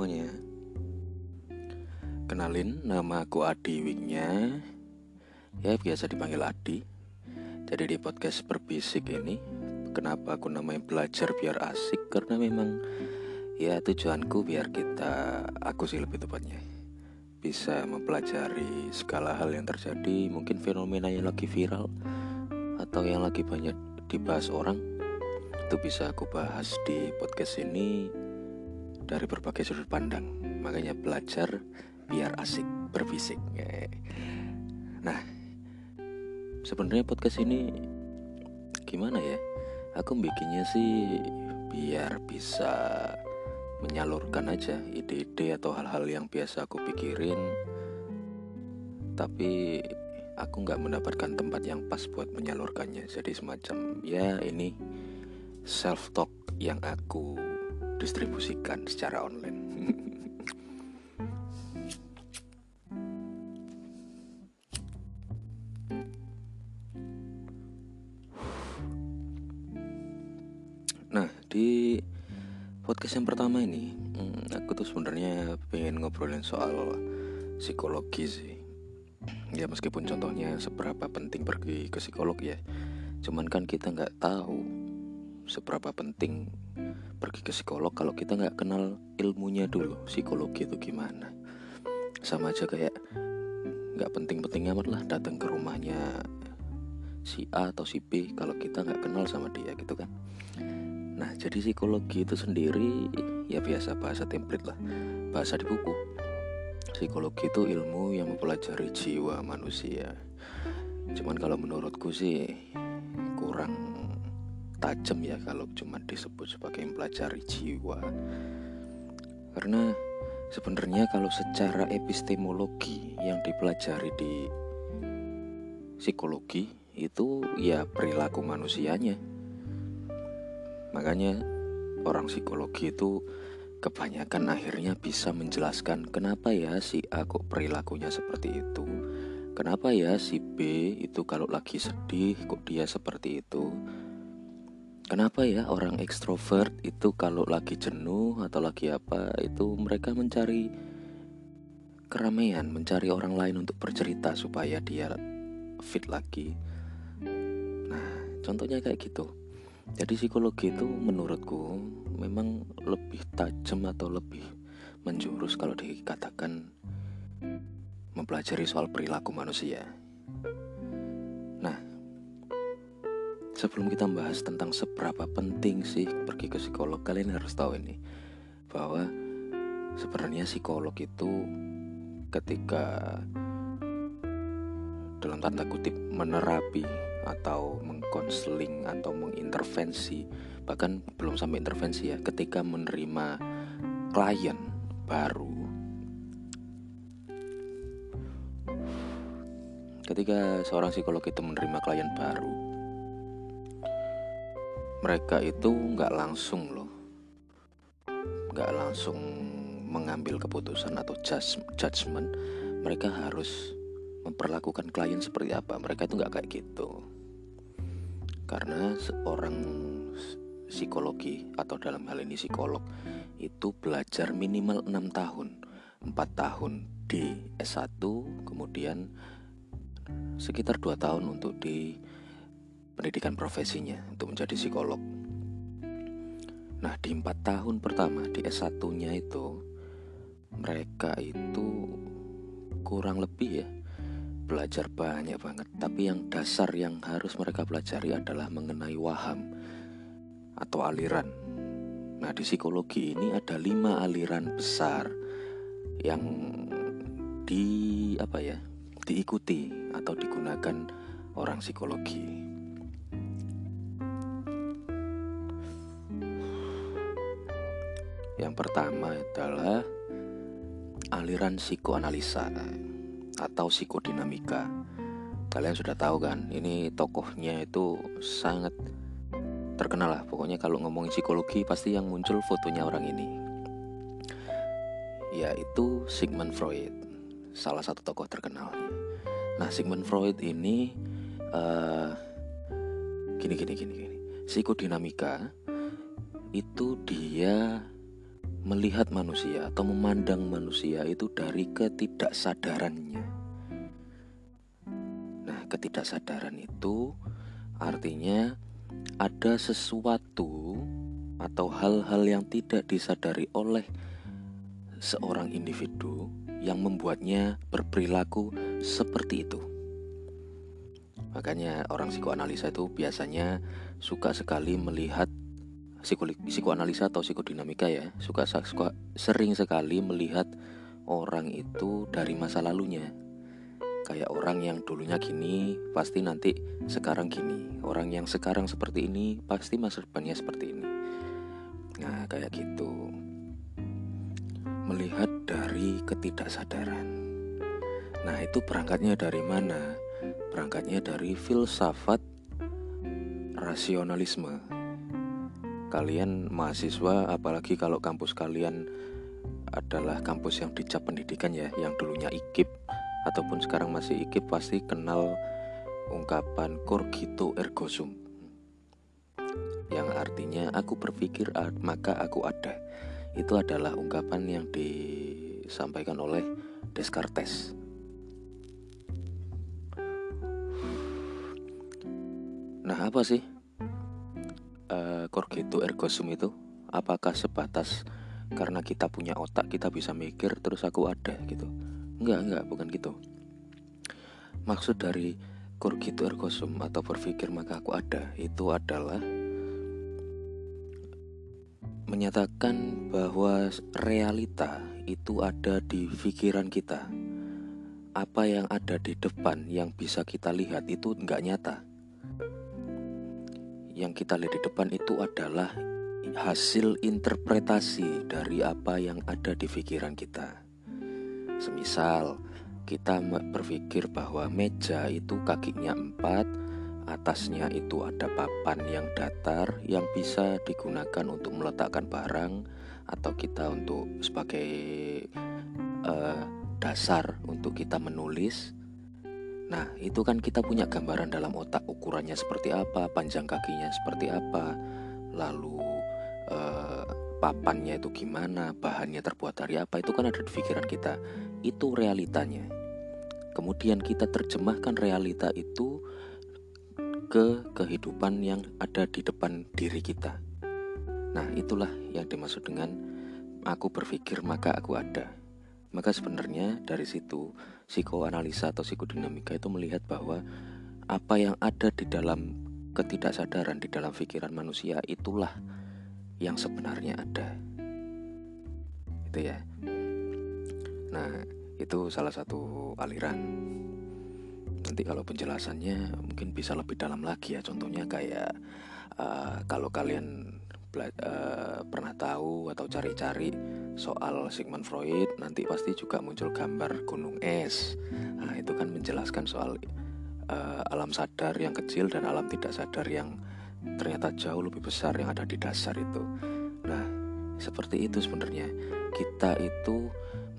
Semuanya. Kenalin nama aku Adi Wingnya Ya biasa dipanggil Adi. Jadi di podcast berbisik ini Kenapa aku namanya belajar biar asik? Karena memang Ya tujuanku biar kita Aku sih lebih tepatnya Bisa mempelajari segala hal yang terjadi Mungkin fenomena yang lagi viral Atau yang lagi banyak dibahas orang. Itu bisa aku bahas di podcast ini dari berbagai sudut pandang. Makanya belajar biar asik berbisik. Nah, sebenarnya podcast ini gimana ya? Aku bikinnya sih biar bisa menyalurkan aja ide-ide atau hal-hal yang biasa aku pikirin. Tapi aku nggak mendapatkan tempat yang pas buat menyalurkannya. Jadi semacam ya ini self talk yang aku distribusikan secara online. nah, di podcast yang pertama ini, hmm, aku tuh sebenarnya pengen ngobrolin soal psikologi sih. Ya meskipun contohnya seberapa penting pergi ke psikolog ya, cuman kan kita nggak tahu seberapa penting pergi ke psikolog kalau kita nggak kenal ilmunya dulu psikologi itu gimana. Sama aja kayak nggak penting-penting amat lah datang ke rumahnya si A atau si B kalau kita nggak kenal sama dia gitu kan. Nah jadi psikologi itu sendiri ya biasa bahasa template lah bahasa di buku. Psikologi itu ilmu yang mempelajari jiwa manusia. Cuman kalau menurutku sih kurang tajam ya kalau cuma disebut sebagai mempelajari jiwa. Karena sebenarnya kalau secara epistemologi yang dipelajari di psikologi itu ya perilaku manusianya. Makanya orang psikologi itu kebanyakan akhirnya bisa menjelaskan kenapa ya si A kok perilakunya seperti itu? Kenapa ya si B itu kalau lagi sedih kok dia seperti itu Kenapa ya orang ekstrovert itu kalau lagi jenuh atau lagi apa itu mereka mencari keramaian, mencari orang lain untuk bercerita supaya dia fit lagi. Nah, contohnya kayak gitu. Jadi psikologi itu menurutku memang lebih tajam atau lebih menjurus kalau dikatakan mempelajari soal perilaku manusia. Sebelum kita bahas tentang seberapa penting sih pergi ke psikolog, kalian harus tahu ini bahwa sebenarnya psikolog itu ketika dalam tanda kutip menerapi atau mengkonseling atau mengintervensi bahkan belum sampai intervensi ya ketika menerima klien baru. Ketika seorang psikolog itu menerima klien baru mereka itu nggak langsung loh. Nggak langsung mengambil keputusan atau judgement. Mereka harus memperlakukan klien seperti apa. Mereka itu nggak kayak gitu. Karena seorang psikologi atau dalam hal ini psikolog itu belajar minimal 6 tahun. 4 tahun di S1 kemudian sekitar 2 tahun untuk di pendidikan profesinya untuk menjadi psikolog. Nah di empat tahun pertama di S1-nya itu mereka itu kurang lebih ya belajar banyak banget. Tapi yang dasar yang harus mereka pelajari adalah mengenai waham atau aliran. Nah di psikologi ini ada lima aliran besar yang di apa ya diikuti atau digunakan orang psikologi. Yang pertama adalah aliran psikoanalisa atau psikodinamika. Kalian sudah tahu kan, ini tokohnya itu sangat terkenal lah. Pokoknya kalau ngomongin psikologi pasti yang muncul fotonya orang ini. Yaitu Sigmund Freud, salah satu tokoh terkenal. Nah, Sigmund Freud ini uh, gini gini gini gini. Psikodinamika itu dia melihat manusia atau memandang manusia itu dari ketidaksadarannya. Nah, ketidaksadaran itu artinya ada sesuatu atau hal-hal yang tidak disadari oleh seorang individu yang membuatnya berperilaku seperti itu. Makanya orang psikoanalisa itu biasanya suka sekali melihat psikoanalisa atau psikodinamika ya. Suka, suka sering sekali melihat orang itu dari masa lalunya. Kayak orang yang dulunya gini pasti nanti sekarang gini. Orang yang sekarang seperti ini pasti masa depannya seperti ini. Nah kayak gitu. Melihat dari ketidaksadaran. Nah itu berangkatnya dari mana? Berangkatnya dari filsafat rasionalisme kalian mahasiswa apalagi kalau kampus kalian adalah kampus yang dicap pendidikan ya yang dulunya IKIP ataupun sekarang masih IKIP pasti kenal ungkapan cogito ergo sum yang artinya aku berpikir maka aku ada itu adalah ungkapan yang disampaikan oleh Descartes. Nah apa sih uh, Corgeto ergo sum itu apakah sebatas karena kita punya otak kita bisa mikir terus aku ada gitu? Enggak enggak bukan gitu. Maksud dari Corgeto ergo sum atau berpikir maka aku ada itu adalah menyatakan bahwa realita itu ada di pikiran kita. Apa yang ada di depan yang bisa kita lihat itu enggak nyata yang kita lihat di depan itu adalah hasil interpretasi dari apa yang ada di pikiran kita. Semisal kita berpikir bahwa meja itu kakinya empat, atasnya itu ada papan yang datar yang bisa digunakan untuk meletakkan barang atau kita untuk sebagai uh, dasar untuk kita menulis Nah, itu kan kita punya gambaran dalam otak ukurannya seperti apa, panjang kakinya seperti apa, lalu eh, papannya itu gimana, bahannya terbuat dari apa, itu kan ada di pikiran kita. Itu realitanya. Kemudian kita terjemahkan realita itu ke kehidupan yang ada di depan diri kita. Nah, itulah yang dimaksud dengan aku berpikir maka aku ada. Maka sebenarnya dari situ psikoanalisa atau psikodinamika itu melihat bahwa apa yang ada di dalam ketidaksadaran di dalam pikiran manusia itulah yang sebenarnya ada. Itu ya. Nah, itu salah satu aliran. Nanti kalau penjelasannya mungkin bisa lebih dalam lagi ya. Contohnya kayak uh, kalau kalian uh, pernah tahu atau cari-cari soal Sigmund Freud nanti pasti juga muncul gambar gunung es. Nah, itu kan menjelaskan soal uh, alam sadar yang kecil dan alam tidak sadar yang ternyata jauh lebih besar yang ada di dasar itu. Nah, seperti itu sebenarnya. Kita itu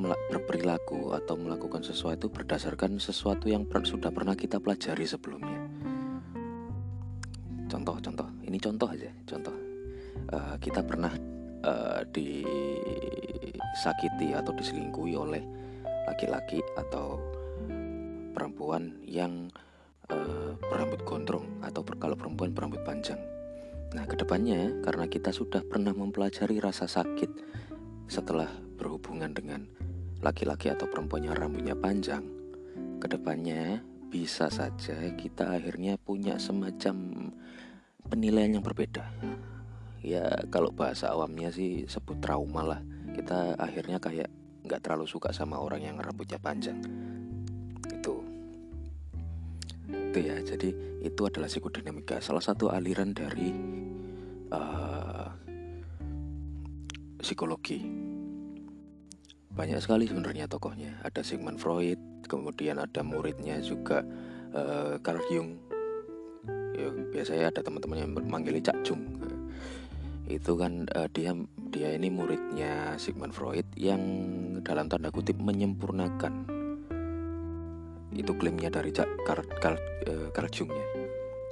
berperilaku atau melakukan sesuatu berdasarkan sesuatu yang per sudah pernah kita pelajari sebelumnya. Contoh-contoh, ini contoh aja, contoh. Uh, kita pernah uh, disakiti atau diselingkuhi oleh laki-laki atau perempuan yang uh, berambut gondrong atau kalau perempuan berambut panjang. Nah, ke depannya karena kita sudah pernah mempelajari rasa sakit setelah berhubungan dengan laki-laki atau perempuan yang rambutnya panjang, ke depannya bisa saja kita akhirnya punya semacam penilaian yang berbeda ya kalau bahasa awamnya sih sebut trauma lah. Kita akhirnya kayak nggak terlalu suka sama orang yang rambutnya panjang. Itu itu ya jadi itu adalah psikodinamika. Salah satu aliran dari uh, psikologi. Banyak sekali sebenarnya tokohnya. Ada Sigmund Freud kemudian ada muridnya juga uh, Carl Jung. Ya, biasanya ada teman-teman yang memanggil Cak Jung itu kan uh, dia dia ini muridnya Sigmund Freud yang dalam tanda kutip menyempurnakan itu klaimnya dari Carl, Carl, uh, Carl Jung ya.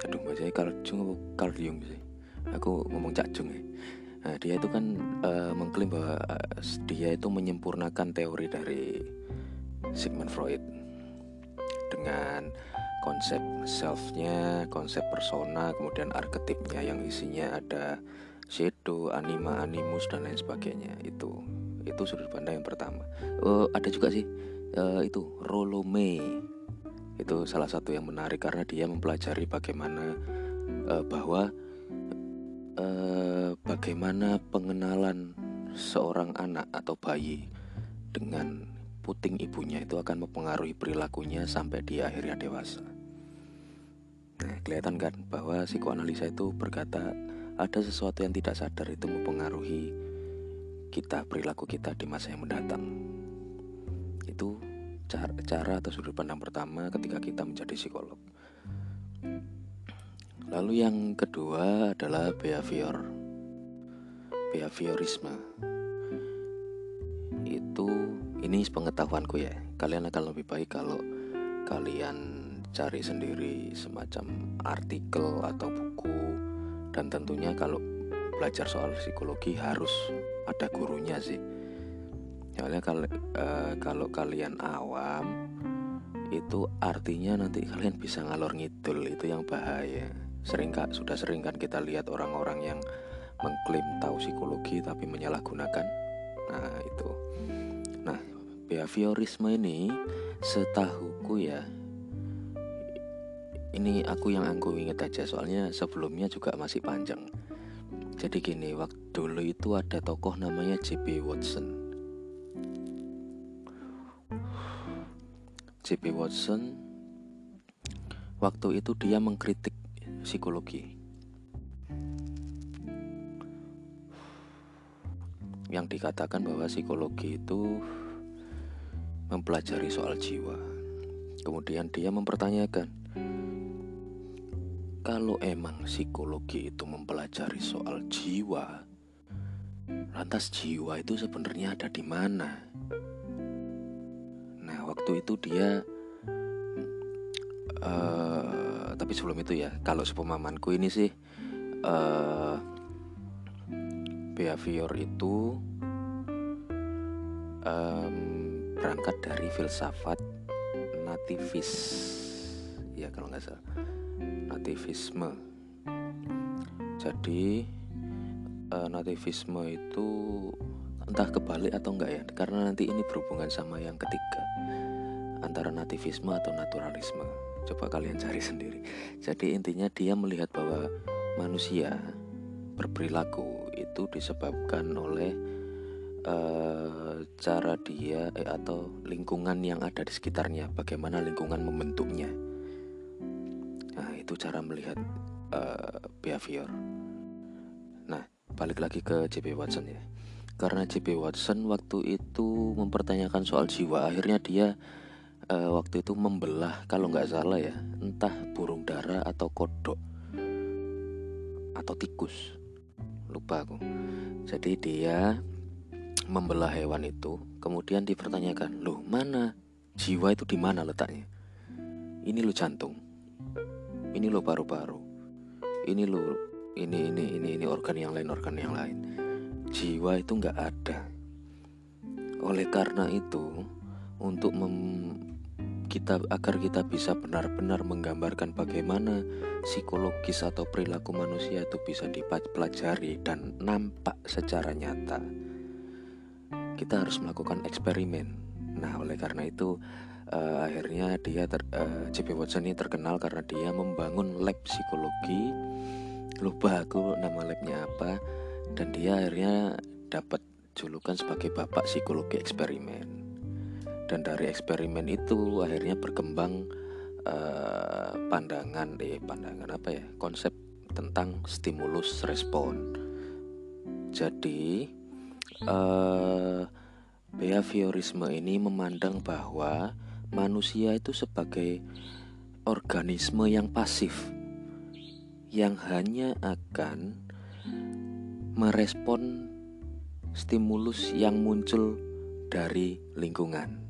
Aduh bacanya Carl Jung atau Carl Jung sih? Aku ngomong Cak Jung ya. Nah, dia itu kan uh, mengklaim bahwa uh, dia itu menyempurnakan teori dari Sigmund Freud dengan konsep selfnya, konsep persona, kemudian arketipnya yang isinya ada shadow, anima, animus dan lain sebagainya. Itu itu sudut pandang yang pertama. Uh, ada juga sih uh, itu Rolome. Itu salah satu yang menarik karena dia mempelajari bagaimana uh, bahwa eh, bagaimana pengenalan seorang anak atau bayi dengan puting ibunya itu akan mempengaruhi perilakunya sampai dia akhirnya dewasa. Nah, kelihatan kan bahwa psikoanalisa itu berkata ada sesuatu yang tidak sadar itu mempengaruhi kita, perilaku kita di masa yang mendatang. Itu cara, cara atau sudut pandang pertama ketika kita menjadi psikolog. Lalu yang kedua adalah behavior. Behaviorisme. Itu ini pengetahuanku ya. Kalian akan lebih baik kalau kalian cari sendiri semacam artikel atau buku dan tentunya kalau belajar soal psikologi harus ada gurunya sih. Soalnya kalau uh, kalau kalian awam itu artinya nanti kalian bisa ngalor ngidul itu yang bahaya. Sering kak sudah sering kan kita lihat orang-orang yang mengklaim tahu psikologi tapi menyalahgunakan. Nah itu. Nah behaviorisme ini setahuku ya ini aku yang aku inget aja soalnya sebelumnya juga masih panjang jadi gini waktu dulu itu ada tokoh namanya J.P. Watson J.P. Watson waktu itu dia mengkritik psikologi yang dikatakan bahwa psikologi itu mempelajari soal jiwa. Kemudian dia mempertanyakan, kalau emang psikologi itu mempelajari soal jiwa, lantas jiwa itu sebenarnya ada di mana? Nah, waktu itu dia uh, tapi sebelum itu ya kalau sepemamanku ini sih uh, behavior itu um, berangkat dari filsafat nativis ya kalau nggak salah nativisme jadi uh, nativisme itu entah kebalik atau enggak ya karena nanti ini berhubungan sama yang ketiga antara nativisme atau naturalisme Coba kalian cari sendiri. Jadi intinya dia melihat bahwa manusia berperilaku itu disebabkan oleh uh, cara dia eh, atau lingkungan yang ada di sekitarnya, bagaimana lingkungan membentuknya. Itu cara melihat uh, behavior. Nah, balik lagi ke JP Watson ya. Karena JP Watson waktu itu mempertanyakan soal jiwa, akhirnya dia uh, waktu itu membelah kalau nggak salah ya entah burung dara atau kodok atau tikus. Lupa aku. Jadi dia membelah hewan itu kemudian dipertanyakan loh mana? Jiwa itu di mana letaknya? Ini lo jantung ini lo paru-paru ini lo ini ini ini ini organ yang lain organ yang lain jiwa itu nggak ada oleh karena itu untuk mem kita agar kita bisa benar-benar menggambarkan bagaimana psikologis atau perilaku manusia itu bisa dipelajari dan nampak secara nyata. Kita harus melakukan eksperimen. Nah, oleh karena itu uh, akhirnya dia ter, uh, eh, JP Watson ini terkenal karena dia membangun lab psikologi. Lupa aku nama labnya apa. Dan dia akhirnya dapat julukan sebagai bapak psikologi eksperimen. Dan dari eksperimen itu akhirnya berkembang uh, pandangan eh pandangan apa ya konsep tentang stimulus respon. Jadi uh, behaviorisme ini memandang bahwa manusia itu sebagai organisme yang pasif yang hanya akan merespon stimulus yang muncul dari lingkungan.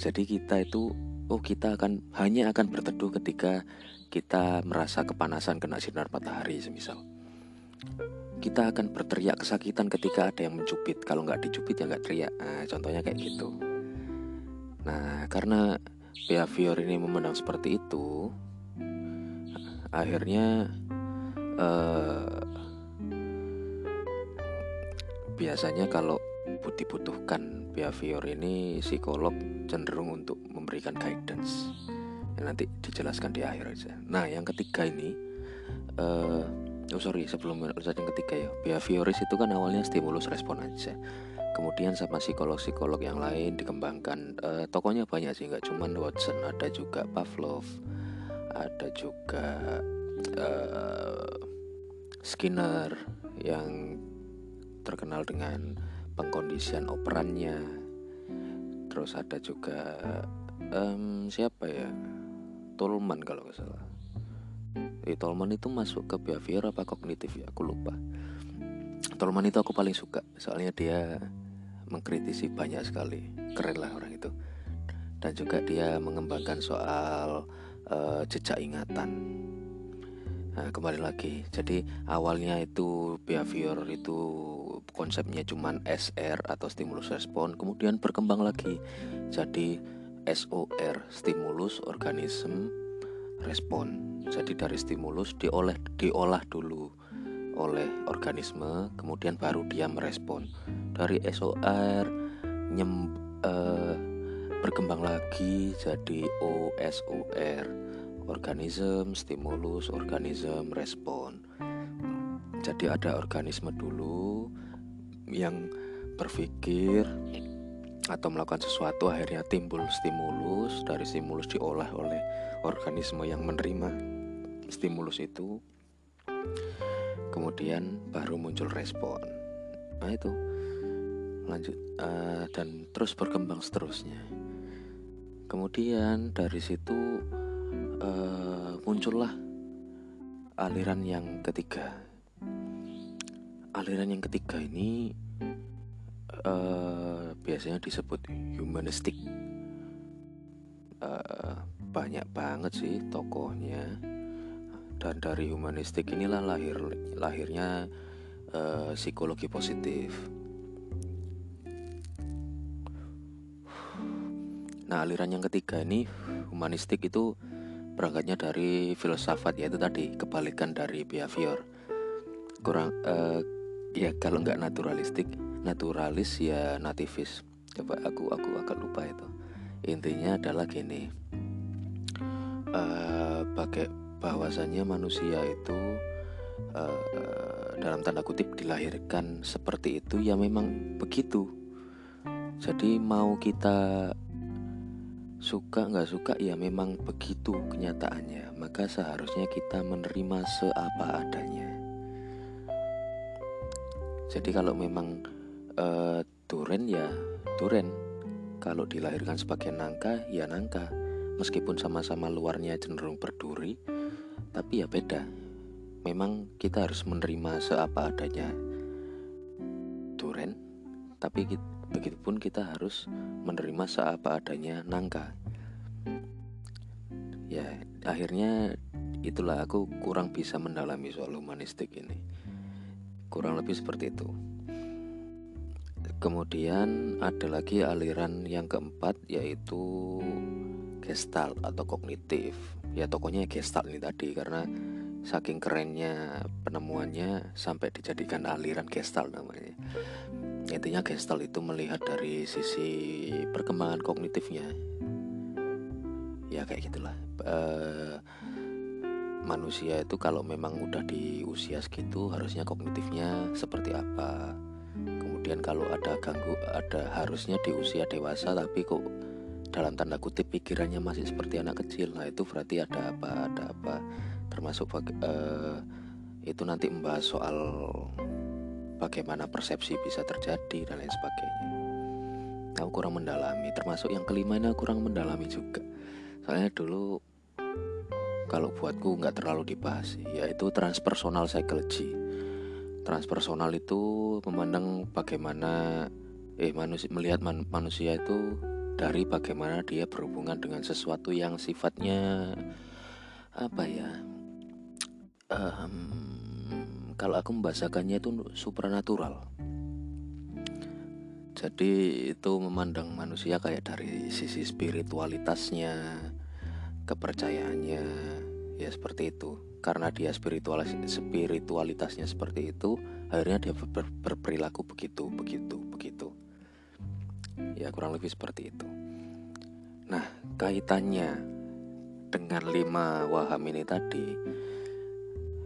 Jadi kita itu oh kita akan hanya akan berteduh ketika kita merasa kepanasan kena sinar matahari semisal. kita akan berteriak kesakitan ketika ada yang mencubit kalau nggak dicubit ya nggak teriak nah, contohnya kayak gitu nah karena behavior ini memandang seperti itu akhirnya uh, biasanya kalau dibutuhkan behavior ini psikolog cenderung untuk memberikan guidance. Ya, nanti dijelaskan di akhir aja. Nah yang ketiga ini uh, oh sorry sebelum urusan yang ketiga ya. Behavioris itu kan awalnya stimulus respon aja kemudian sama psikolog-psikolog yang lain dikembangkan. Uh, tokonya banyak sih nggak cuma Watson ada juga Pavlov ada juga uh, Skinner yang terkenal dengan pengkondisian operannya. Terus ada juga um, siapa ya? Tolman kalau nggak salah. Eh, Tolman itu masuk ke behavior apa kognitif ya? Aku lupa. Tolman itu aku paling suka soalnya dia mengkritisi banyak sekali. Keren lah orang itu. Dan juga dia mengembangkan soal uh, jejak ingatan. Nah, kembali lagi. Jadi awalnya itu behavior itu konsepnya cuman SR atau stimulus respon kemudian berkembang lagi. Jadi SOR stimulus organisme respon. Jadi dari stimulus diolah diolah dulu oleh organisme, kemudian baru dia merespon. Dari SOR nyem uh, berkembang lagi jadi OSOR, organisme, stimulus, organisme, respon. Jadi ada organisme dulu yang berpikir atau melakukan sesuatu akhirnya timbul stimulus dari stimulus diolah oleh organisme yang menerima stimulus itu kemudian baru muncul respon. Nah itu. Lanjut uh, dan terus berkembang seterusnya. Kemudian dari situ uh, muncullah aliran yang ketiga. Aliran yang ketiga ini uh, biasanya disebut humanistik. Uh, banyak banget sih tokohnya dan dari humanistik inilah lahir lahirnya uh, psikologi positif. Nah, aliran yang ketiga ini humanistik itu berangkatnya dari filsafat yaitu tadi kebalikan dari behavior. Kurang uh, ya kalau nggak naturalistik, naturalis ya nativis. Coba aku aku agak lupa itu. Intinya adalah gini. Uh, pakai bahwasanya manusia itu uh, dalam tanda kutip dilahirkan seperti itu ya memang begitu. Jadi mau kita suka nggak suka ya memang begitu kenyataannya. Maka seharusnya kita menerima seapa adanya. Jadi kalau memang uh, duren ya duren. Kalau dilahirkan sebagai nangka ya nangka. Meskipun sama-sama luarnya cenderung berduri tapi ya beda. Memang kita harus menerima seapa adanya duren tapi begitupun kita harus menerima seapa adanya nangka. Ya akhirnya itulah aku kurang bisa mendalami soal humanistik ini. Kurang lebih seperti itu. Kemudian ada lagi aliran yang keempat yaitu gestalt atau kognitif ya tokonya Gestalt ini tadi karena saking kerennya penemuannya sampai dijadikan aliran Gestalt namanya. Intinya Gestalt itu melihat dari sisi perkembangan kognitifnya. Ya kayak gitulah. E, manusia itu kalau memang udah di usia segitu harusnya kognitifnya seperti apa. Kemudian kalau ada ganggu ada harusnya di usia dewasa tapi kok dalam tanda kutip pikirannya masih seperti anak kecil. Nah itu berarti ada apa ada apa? Termasuk uh, itu nanti membahas soal bagaimana persepsi bisa terjadi dan lain sebagainya. Aku kurang mendalami. Termasuk yang kelima ini aku kurang mendalami juga. Soalnya dulu kalau buatku nggak terlalu dibahas yaitu transpersonal psychology. Transpersonal itu memandang bagaimana eh manusia melihat man, manusia itu dari bagaimana dia berhubungan dengan sesuatu yang sifatnya apa ya um, kalau aku membahasakannya itu supranatural. Jadi itu memandang manusia kayak dari sisi spiritualitasnya kepercayaannya ya seperti itu. Karena dia spiritualis spiritualitasnya seperti itu akhirnya dia ber, berperilaku begitu begitu begitu ya kurang lebih seperti itu. Nah kaitannya dengan lima waham ini tadi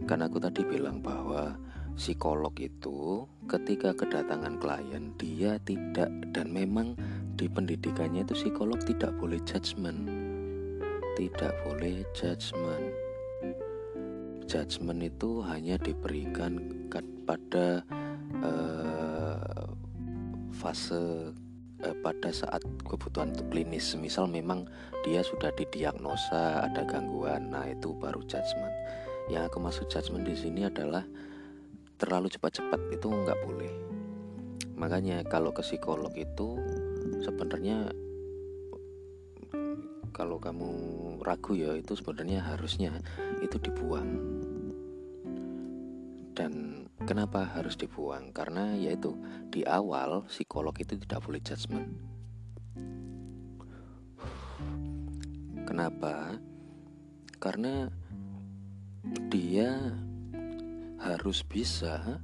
kan aku tadi bilang bahwa psikolog itu ketika kedatangan klien dia tidak dan memang di pendidikannya itu psikolog tidak boleh judgement. Tidak boleh judgement. Judgement itu hanya diberikan pada uh, fase uh, pada saat kebutuhan klinis misal memang dia sudah didiagnosa ada gangguan nah itu baru judgement. Yang aku maksud judgement di sini adalah terlalu cepat-cepat itu nggak boleh. Makanya kalau ke psikolog itu sebenarnya kalau kamu ragu ya itu sebenarnya harusnya itu dibuang. Dan kenapa harus dibuang? Karena yaitu di awal psikolog itu tidak boleh judgement. Kenapa? Karena dia harus bisa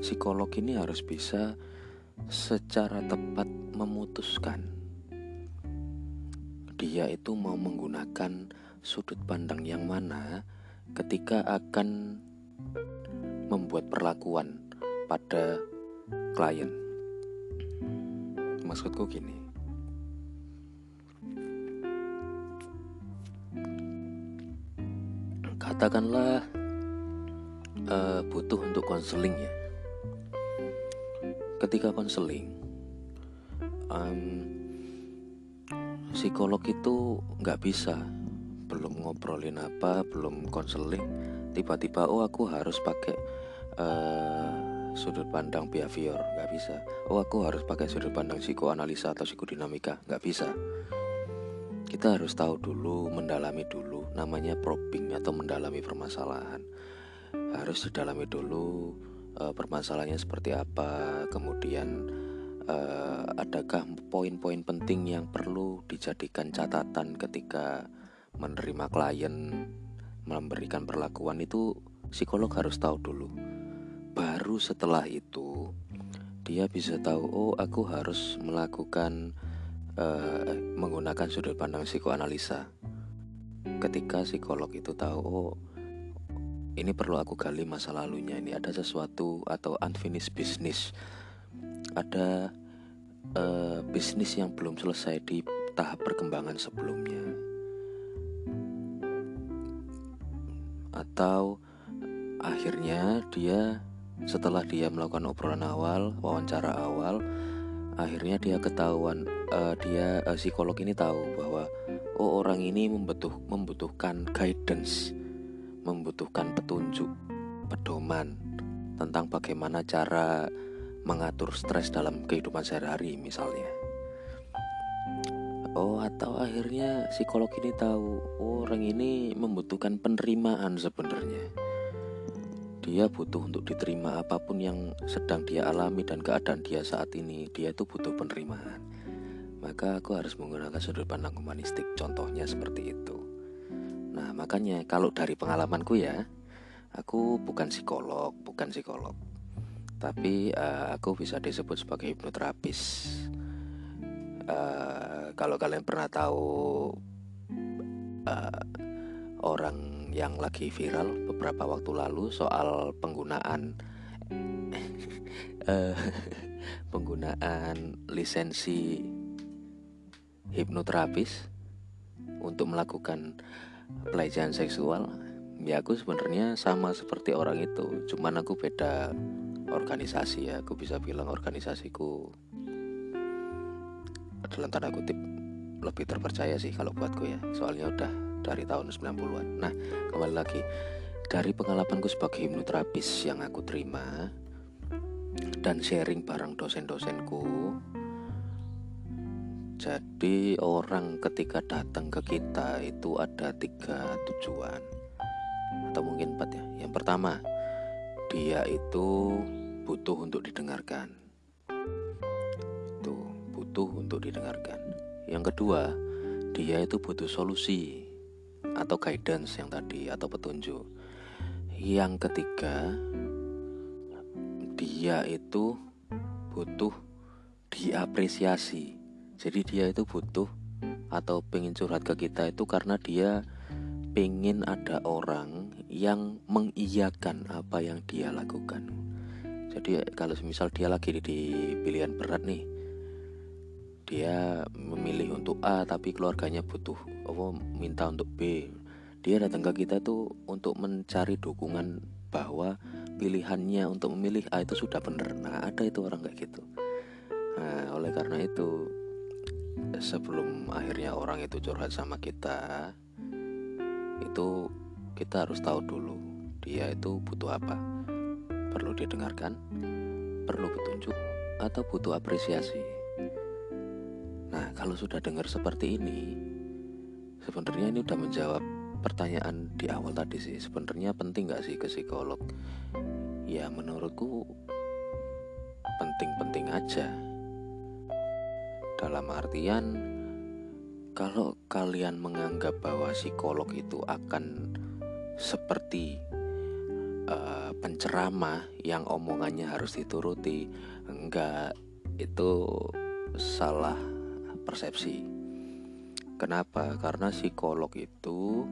psikolog ini harus bisa secara tepat memutuskan. Dia itu mau menggunakan sudut pandang yang mana ketika akan membuat perlakuan pada klien. Maksudku gini. Katakanlah uh, butuh untuk konseling ya. Ketika konseling, um, psikolog itu nggak bisa belum ngobrolin apa, belum konseling, tiba-tiba oh aku harus pakai uh, sudut pandang behavior, nggak bisa. Oh aku harus pakai sudut pandang psikoanalisa atau psikodinamika, nggak bisa. Kita harus tahu dulu, mendalami dulu, namanya probing atau mendalami permasalahan. Harus didalami dulu uh, permasalahannya seperti apa, kemudian uh, adakah poin-poin penting yang perlu dijadikan catatan ketika menerima klien memberikan perlakuan itu psikolog harus tahu dulu. Baru setelah itu dia bisa tahu oh aku harus melakukan uh, menggunakan sudut pandang psikoanalisa. Ketika psikolog itu tahu oh ini perlu aku gali masa lalunya ini ada sesuatu atau unfinished business ada uh, bisnis yang belum selesai di tahap perkembangan sebelumnya atau akhirnya dia setelah dia melakukan obrolan awal wawancara awal akhirnya dia ketahuan uh, dia uh, psikolog ini tahu bahwa oh orang ini membutuh membutuhkan guidance membutuhkan petunjuk, pedoman tentang bagaimana cara mengatur stres dalam kehidupan sehari-hari misalnya. Oh, atau akhirnya psikolog ini tahu oh, orang ini membutuhkan penerimaan sebenarnya. Dia butuh untuk diterima apa pun yang sedang dia alami dan keadaan dia saat ini. Dia itu butuh penerimaan. Maka aku harus menggunakan sudut pandang humanistik. Contohnya seperti itu. Nah, makanya kalau dari pengalamanku ya, aku bukan psikolog, bukan psikolog. Tapi uh, aku bisa disebut sebagai hipnoterapis. Uh, kalau kalian pernah tahu uh, orang yang lagi viral beberapa waktu lalu soal penggunaan uh, penggunaan lisensi hipnoterapis untuk melakukan pelecehan seksual ya aku sebenarnya sama seperti orang itu. Cuman aku beda organisasi ya aku bisa bilang organisasiku dalam tanda kutip lebih terpercaya sih kalau buatku ya soalnya udah dari tahun 90-an nah kembali lagi dari pengalamanku sebagai hipnoterapis yang aku terima dan sharing bareng dosen-dosenku jadi orang ketika datang ke kita itu ada tiga tujuan atau mungkin empat ya. Yang pertama dia itu butuh untuk didengarkan. Butuh untuk didengarkan. Yang kedua, dia itu butuh solusi atau guidance yang tadi atau petunjuk. Yang ketiga, dia itu butuh diapresiasi. Jadi dia itu butuh atau pengen curhat ke kita itu karena dia pengen ada orang yang mengiyakan apa yang dia lakukan. Jadi kalau misal dia lagi di pilihan berat nih, dia memilih untuk A tapi keluarganya butuh apa minta untuk B. Dia datang ke kita tuh untuk mencari dukungan bahwa pilihannya untuk memilih A itu sudah benar. Nah, ada itu orang kayak gitu. Nah, oleh karena itu sebelum akhirnya orang itu curhat sama kita, itu kita harus tahu dulu dia itu butuh apa. Perlu didengarkan, perlu petunjuk, atau butuh apresiasi. Nah, kalau sudah dengar seperti ini, sebenarnya ini udah menjawab pertanyaan di awal tadi sih. Sebenarnya penting gak sih ke psikolog? Ya menurutku penting-penting aja. Dalam artian kalau kalian menganggap bahwa psikolog itu akan seperti uh, penceramah yang omongannya harus dituruti enggak itu salah persepsi. Kenapa? Karena psikolog itu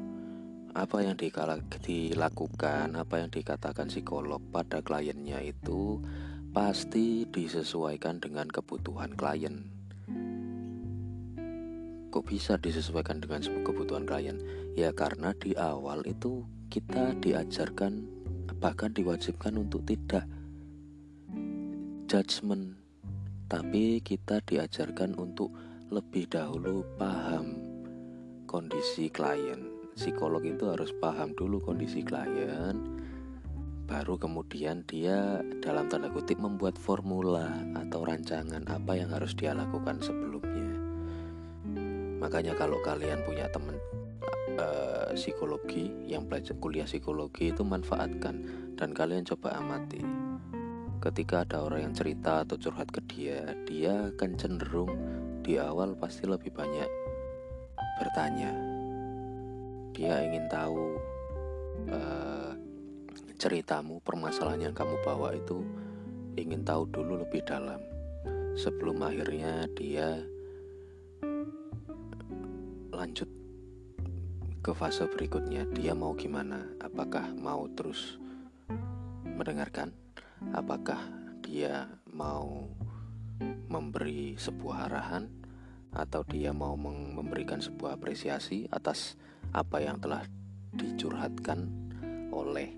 apa yang dilakukan apa yang dikatakan psikolog pada kliennya itu pasti disesuaikan dengan kebutuhan klien. Kok bisa disesuaikan dengan kebutuhan klien? Ya karena di awal itu kita diajarkan bahkan diwajibkan untuk tidak judgement. Tapi kita diajarkan untuk lebih dahulu paham kondisi klien. Psikolog itu harus paham dulu kondisi klien baru kemudian dia dalam tanda kutip membuat formula atau rancangan apa yang harus dia lakukan sebelumnya. Makanya kalau kalian punya teman uh, psikologi yang belajar kuliah psikologi itu manfaatkan dan kalian coba amati. Ketika ada orang yang cerita atau curhat ke dia dia akan cenderung di awal pasti lebih banyak bertanya. Dia ingin tahu uh, ceritamu permasalahan yang kamu bawa itu ingin tahu dulu lebih dalam. Sebelum akhirnya dia lanjut ke fase berikutnya dia mau gimana? Apakah mau terus mendengarkan? Apakah dia mau memberi sebuah arahan atau dia mau memberikan sebuah apresiasi atas apa yang telah dicurhatkan oleh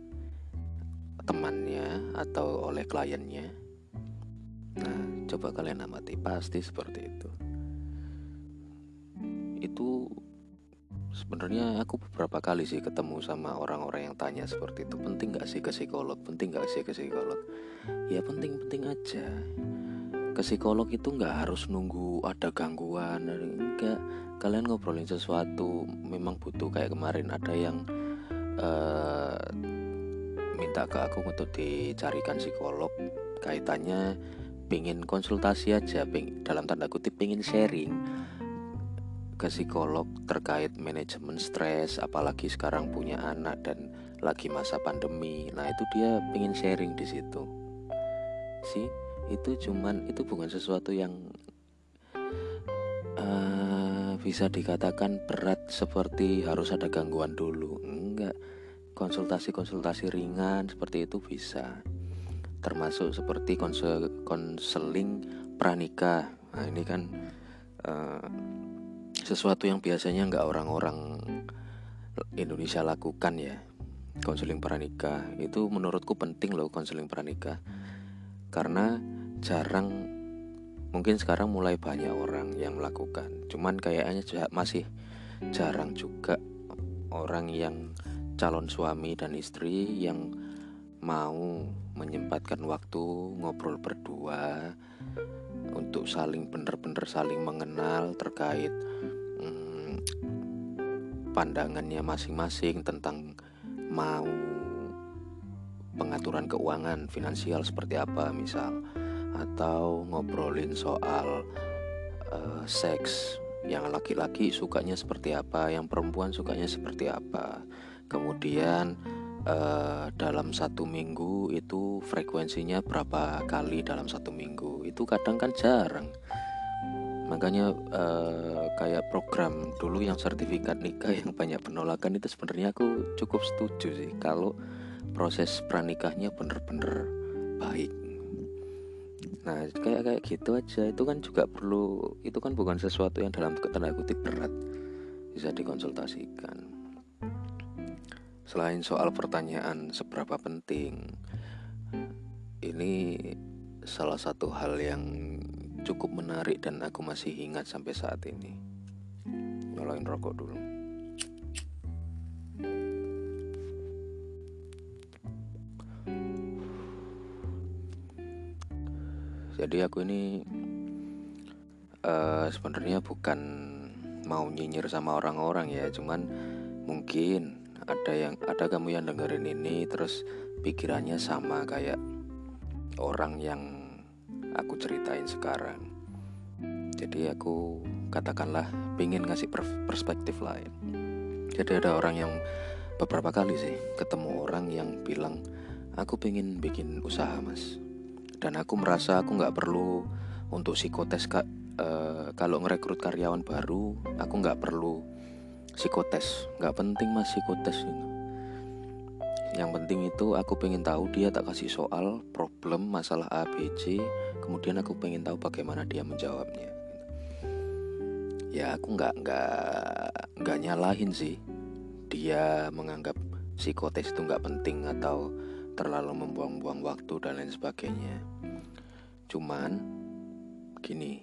temannya atau oleh kliennya. Nah coba kalian amati pasti seperti itu. Itu sebenarnya aku beberapa kali sih ketemu sama orang-orang yang tanya seperti itu. Penting gak sih ke psikolog? Penting gak sih ke psikolog? Ya penting-penting aja ke psikolog itu nggak harus nunggu ada gangguan. Enggak kalian ngobrolin sesuatu memang butuh kayak kemarin ada yang uh, minta ke aku untuk dicarikan psikolog. Kaitannya pingin konsultasi aja ping, dalam tanda kutip pingin sharing ke psikolog terkait manajemen stres apalagi sekarang punya anak dan lagi masa pandemi. Nah itu dia pengen sharing di situ. Sih itu cuman itu bukan sesuatu yang uh, bisa dikatakan berat seperti harus ada gangguan dulu. Enggak. Konsultasi-konsultasi ringan seperti itu bisa. Termasuk seperti konseling pranikah. Nah ini kan uh, sesuatu yang biasanya nggak orang-orang Indonesia lakukan ya. Konseling pranikah. Itu menurutku penting loh konseling pranikah. Karena jarang mungkin sekarang mulai banyak orang yang melakukan. Cuman kayaknya masih jarang juga orang yang calon suami dan istri yang mau menyempatkan waktu ngobrol berdua untuk saling benar-benar saling mengenal terkait pandangannya masing-masing tentang mau pengaturan keuangan finansial seperti apa misal atau ngobrolin soal uh, seks. Yang laki-laki sukanya seperti apa yang perempuan sukanya seperti apa. Kemudian uh, dalam satu minggu itu frekuensinya berapa kali dalam satu minggu? Itu kadang kan jarang. Makanya uh, kayak program dulu yang sertifikat nikah yang banyak penolakan itu sebenarnya aku cukup setuju sih. Kalau proses pranikahnya bener-bener baik nah kayak kayak gitu aja itu kan juga perlu itu kan bukan sesuatu yang dalam tanda kutip berat bisa dikonsultasikan selain soal pertanyaan seberapa penting ini salah satu hal yang cukup menarik dan aku masih ingat sampai saat ini. Nyalain rokok dulu. Jadi aku ini uh, sebenarnya bukan mau nyinyir sama orang-orang ya, cuman mungkin ada yang ada kamu yang dengerin ini terus pikirannya sama kayak orang yang aku ceritain sekarang. Jadi aku katakanlah pengen ngasih perspektif lain. Jadi ada orang yang beberapa kali sih ketemu orang yang bilang aku pengen bikin usaha mas. Dan aku merasa aku nggak perlu untuk psikotes kak. Uh, kalau ngerekrut karyawan baru, aku nggak perlu psikotes. Nggak penting mas psikotes. Gitu yang penting itu aku pengen tahu dia tak kasih soal problem masalah A B C kemudian aku pengen tahu bagaimana dia menjawabnya ya aku nggak nggak nggak nyalahin sih dia menganggap psikotes itu nggak penting atau terlalu membuang-buang waktu dan lain sebagainya cuman gini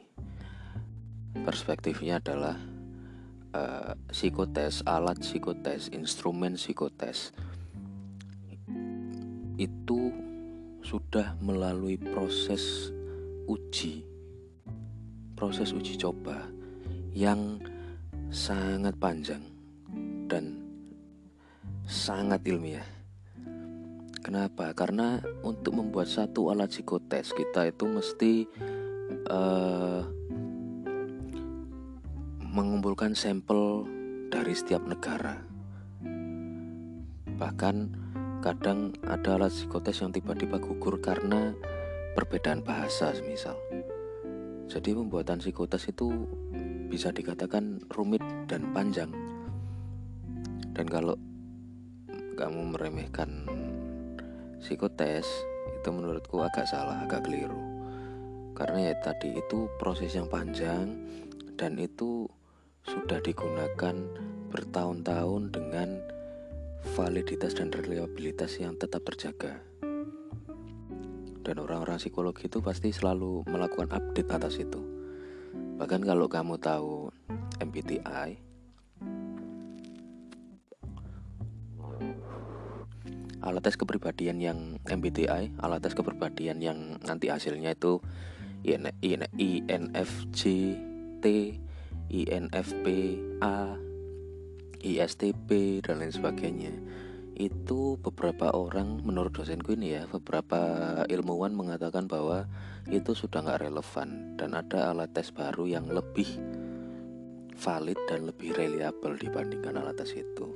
perspektifnya adalah uh, psikotes alat psikotes instrumen psikotes itu sudah melalui proses uji, proses uji coba yang sangat panjang dan sangat ilmiah. Kenapa? Karena untuk membuat satu alat psikotes kita itu mesti uh, mengumpulkan sampel dari setiap negara. Bahkan Kadang ada alat psikotes yang tiba-tiba gugur karena perbedaan bahasa misal. Jadi pembuatan psikotes itu bisa dikatakan rumit dan panjang. Dan kalau kamu meremehkan psikotes itu menurutku agak salah, agak keliru. Karena ya tadi itu proses yang panjang dan itu sudah digunakan bertahun-tahun dengan validitas dan reliabilitas yang tetap terjaga. Dan orang-orang psikologi itu pasti selalu melakukan update atas itu. Bahkan kalau kamu tahu MBTI, alat tes kepribadian yang MBTI, alat tes kepribadian yang nanti hasilnya itu INFJ, T, INFP, A, ISTP dan lain sebagainya. Itu beberapa orang menurut dosenku ini ya beberapa ilmuwan mengatakan bahwa itu sudah nggak relevan dan ada alat tes baru yang lebih valid dan lebih reliable dibandingkan alat tes itu.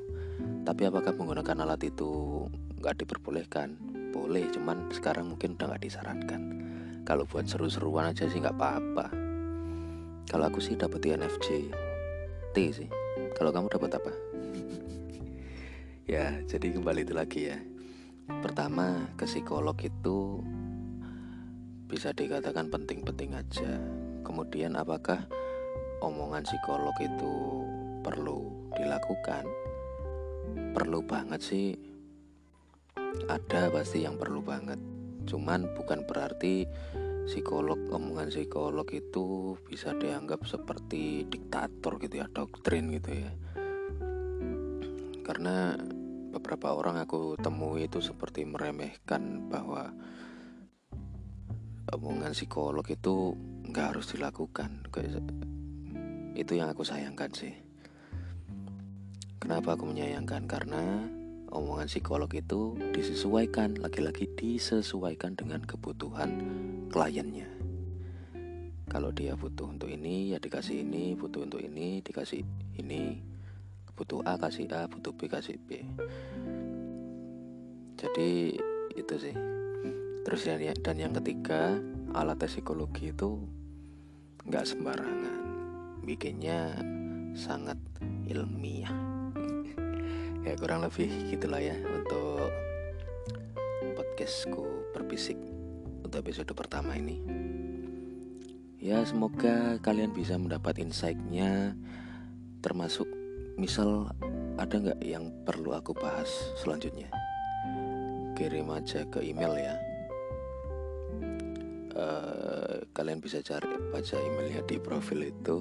Tapi apakah menggunakan alat itu nggak diperbolehkan boleh cuman sekarang mungkin udah nggak disarankan kalau buat seru-seruan aja sih nggak apa-apa kalau aku sih dapat INFJ T sih kalau kamu dapat apa? ya, jadi kembali itu lagi ya. Pertama, ke psikolog itu bisa dikatakan penting-penting aja. Kemudian apakah omongan psikolog itu perlu dilakukan? Perlu banget sih. Ada pasti yang perlu banget. Cuman bukan berarti psikolog omongan psikolog itu bisa dianggap seperti diktator gitu ya doktrin gitu ya. Karena beberapa orang aku temui itu seperti meremehkan bahwa omongan psikolog itu nggak harus dilakukan. Itu yang aku sayangkan sih. Kenapa aku menyayangkan? Karena omongan psikolog itu disesuaikan lagi-lagi disesuaikan dengan kebutuhan kliennya. Kalau dia butuh untuk ini ya dikasih ini butuh untuk ini dikasih ini. Butuh A kasih A butuh B kasih B. Jadi itu sih. Terus dan, dan yang ketiga alat psikologi itu nggak sembarangan. Bikinnya sangat ilmiah ya kurang lebih gitulah ya untuk podcastku berbisik untuk episode pertama ini. Ya semoga kalian bisa mendapat insightnya termasuk misal ada nggak yang perlu aku bahas selanjutnya? Kirim aja ke email ya. Uh, kalian bisa cari baca emailnya di profil itu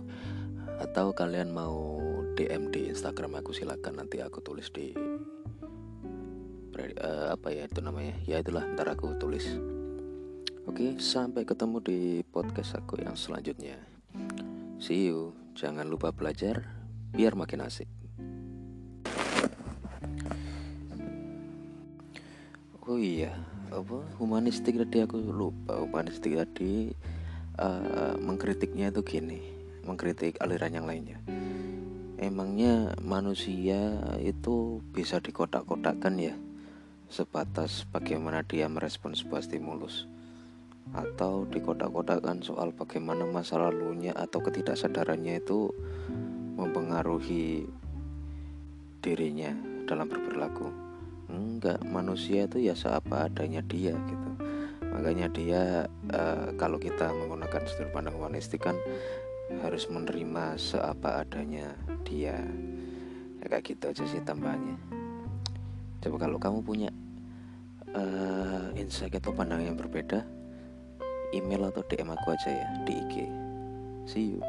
atau kalian mau DM di Instagram aku silakan nanti aku tulis di uh, apa ya itu namanya? Ya itulah ntar aku tulis. Oke sampai ketemu di podcast aku yang selanjutnya. See you. Jangan lupa belajar biar makin asik. Oh iya apa? Humanistik tadi aku lupa. Humanistik tadi uh, mengkritiknya itu gini mengkritik aliran yang lainnya emangnya manusia itu bisa dikotak-kotakkan ya? Sebatas bagaimana dia merespon sebuah stimulus. Atau dikotak-kotakkan soal bagaimana masa lalunya atau ketidaksadarannya itu mempengaruhi dirinya dalam berperilaku. Enggak manusia itu ya seapa adanya dia gitu. Makanya dia uh, kalau kita menggunakan sudut pandang humanistik kan harus menerima seapa adanya dia. Ya, kayak gitu aja sih tambahannya. Coba kalau kamu punya uh, insight atau pandangan yang berbeda email atau DM aku aja ya di IG see you